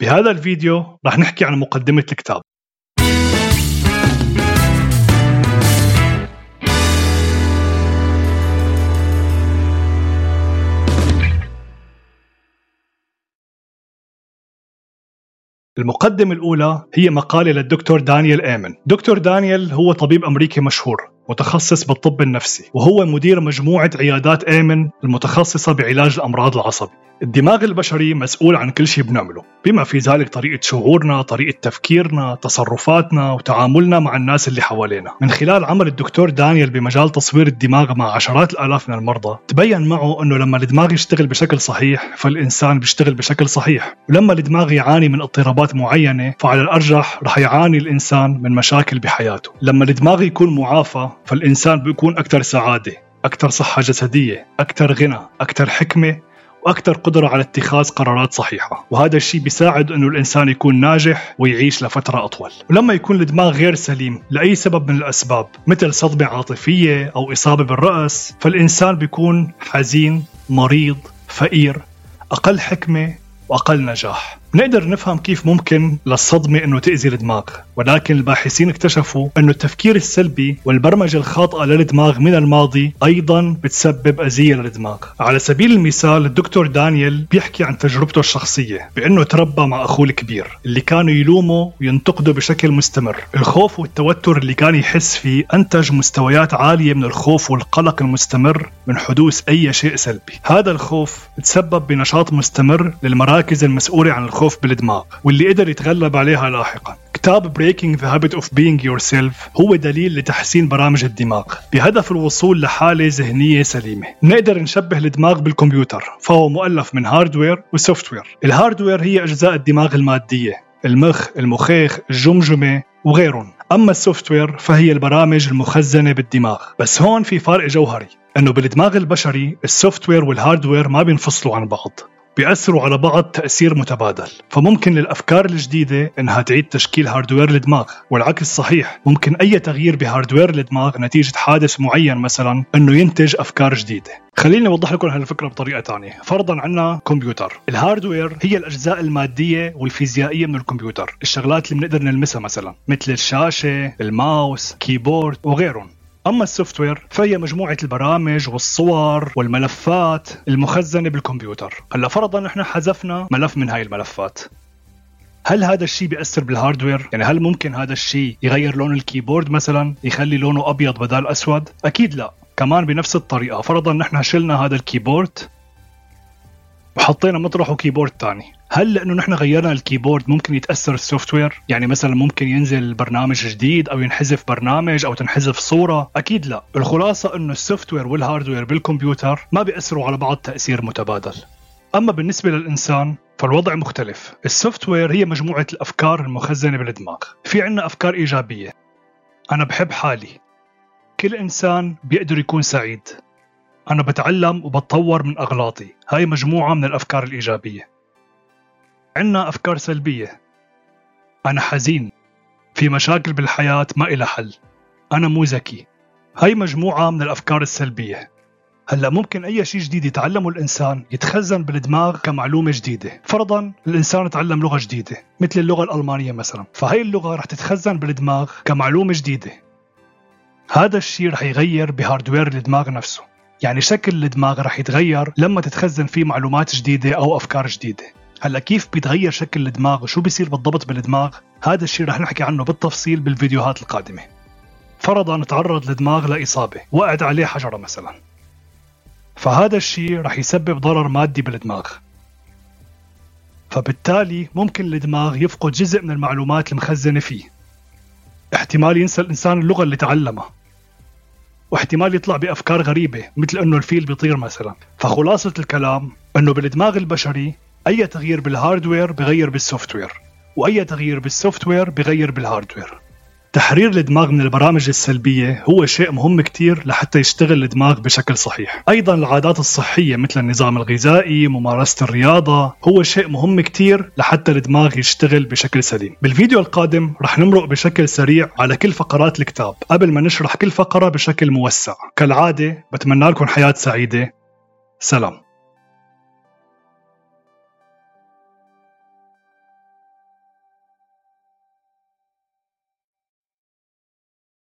بهذا الفيديو رح نحكي عن مقدمة الكتاب. المقدمة الأولى هي مقالة للدكتور دانيال آمن دكتور دانيال هو طبيب أمريكي مشهور. متخصص بالطب النفسي وهو مدير مجموعة عيادات آمن المتخصصة بعلاج الأمراض العصبية. الدماغ البشري مسؤول عن كل شيء بنعمله بما في ذلك طريقة شعورنا طريقة تفكيرنا تصرفاتنا وتعاملنا مع الناس اللي حوالينا. من خلال عمل الدكتور دانيال بمجال تصوير الدماغ مع عشرات الآلاف من المرضى تبين معه أنه لما الدماغ يشتغل بشكل صحيح فالإنسان بيشتغل بشكل صحيح. ولما الدماغ يعاني من اضطرابات معينة فعلى الأرجح رح يعاني الإنسان من مشاكل بحياته. لما الدماغ يكون معافى فالإنسان بيكون أكثر سعادة أكثر صحة جسدية أكثر غنى أكثر حكمة وأكثر قدرة على اتخاذ قرارات صحيحة. وهذا الشيء بيساعد إنه الإنسان يكون ناجح ويعيش لفترة أطول. ولما يكون الدماغ غير سليم لأي سبب من الأسباب مثل صدمة عاطفية أو إصابة بالرأس فالإنسان بيكون حزين مريض فقير أقل حكمة وأقل نجاح. نقدر نفهم كيف ممكن للصدمة أنه تأذي الدماغ ولكن الباحثين اكتشفوا أنه التفكير السلبي والبرمجة الخاطئة للدماغ من الماضي أيضا بتسبب أذية للدماغ. على سبيل المثال الدكتور دانيال بيحكي عن تجربته الشخصية بأنه تربى مع أخوه الكبير اللي كانوا يلوموا وينتقدوا بشكل مستمر. الخوف والتوتر اللي كان يحس فيه أنتج مستويات عالية من الخوف والقلق المستمر من حدوث أي شيء سلبي. هذا الخوف تسبب بنشاط مستمر للمراكز المسؤولة عن الخوف الخوف بالدماغ واللي قدر يتغلب عليها لاحقا. كتاب Breaking the Habit of Being Yourself هو دليل لتحسين برامج الدماغ. بهدف الوصول لحالة ذهنية سليمة. نقدر نشبه الدماغ بالكمبيوتر فهو مؤلف من hardware و software ال hardware هي أجزاء الدماغ المادية المخ المخيخ الجمجمة وغيرهم. أما ال software فهي البرامج المخزنة بالدماغ. بس هون في فرق جوهري إنه بالدماغ البشري ال software وال hardware ما بينفصلوا عن بعض. بيأثروا على بعض تأثير متبادل. فممكن للأفكار الجديدة إنها تعيد تشكيل hardware الدماغ والعكس صحيح ممكن أي تغيير ب hardware الدماغ نتيجة حادث معين مثلا إنه ينتج أفكار جديدة. خليني أوضح لكم هالفكرة بطريقة ثانية فرضا عنا كمبيوتر. ال hardware هي الأجزاء المادية والفيزيائية من الكمبيوتر الشغلات اللي بنقدر نلمسها مثلا مثل الشاشة ال mouse keyboard وغيرهم. أما ال software فهي مجموعة البرامج والصور والملفات المخزنة بالكمبيوتر هلأ فرضا نحن حذفنا ملف من هاي الملفات هل هذا الشيء بيأثر بال hardware؟ يعني هل ممكن هذا الشيء يغير لون ال keyboard مثلا؟ يخلي لونه أبيض بدل أسود؟ أكيد لا كمان بنفس الطريقة فرضا نحن شلنا هذا ال keyboard وحطينا مطرحه keyboard ثاني هل لأنه نحن غيرنا ال keyboard ممكن يتأثر ال software يعني مثلا ممكن ينزل برنامج جديد أو ينحذف برنامج أو تنحذف صورة؟ أكيد لا. الخلاصة إنه ال software وال hardware بالكمبيوتر ما بيأثروا على بعض تأثير متبادل. أما بالنسبة للإنسان فالوضع مختلف. ال software هي مجموعة الأفكار المخزنة بالدماغ. في عنا أفكار إيجابية. أنا بحب حالي. كل إنسان بيقدر يكون سعيد. أنا بتعلم وبتطور من أغلاطي. هاي مجموعة من الأفكار الإيجابية. عنا أفكار سلبية. أنا حزين. في مشاكل بالحياة ما إلها حل. أنا مو ذكي. هاي مجموعة من الأفكار السلبية. هلأ ممكن أي شيء جديد يتعلمه الإنسان يتخزن بالدماغ كمعلومة جديدة. فرضا الإنسان تعلم لغة جديدة مثل اللغة الألمانية مثلا. فهي اللغة رح تتخزن بالدماغ كمعلومة جديدة. هذا الشيء رح يغير بهاردوير الدماغ نفسه. يعني شكل الدماغ رح يتغير لما تتخزن فيه معلومات جديدة أو أفكار جديدة. هلأ كيف بيتغير شكل الدماغ؟ وشو بيصير بالضبط بالدماغ؟ هذا الشيء رح نحكي عنه بالتفصيل بالفيديوهات القادمة. فرضا تعرض الدماغ لإصابة. وقعت عليه حجرة مثلا. فهذا الشيء رح يسبب ضرر مادي بالدماغ. فبالتالي ممكن الدماغ يفقد جزء من المعلومات المخزنة فيه. احتمال ينسى الإنسان اللغة اللي تعلمها. واحتمال يطلع بأفكار غريبة مثل أنه الفيل بيطير مثلا. فخلاصة الكلام أنه بالدماغ البشري أي تغيير بال hardware بغير بال software وأي تغيير بال software بغير بال hardware تحرير الدماغ من البرامج السلبية هو شيء مهم كتير لحتى يشتغل الدماغ بشكل صحيح. أيضا العادات الصحية مثل النظام الغذائي ممارسة الرياضة هو شيء مهم كتير لحتى الدماغ يشتغل بشكل سليم. بالفيديو القادم رح نمرق بشكل سريع على كل فقرات الكتاب قبل ما نشرح كل فقرة بشكل موسع. كالعادة بتمنى لكم حياة سعيدة. سلام.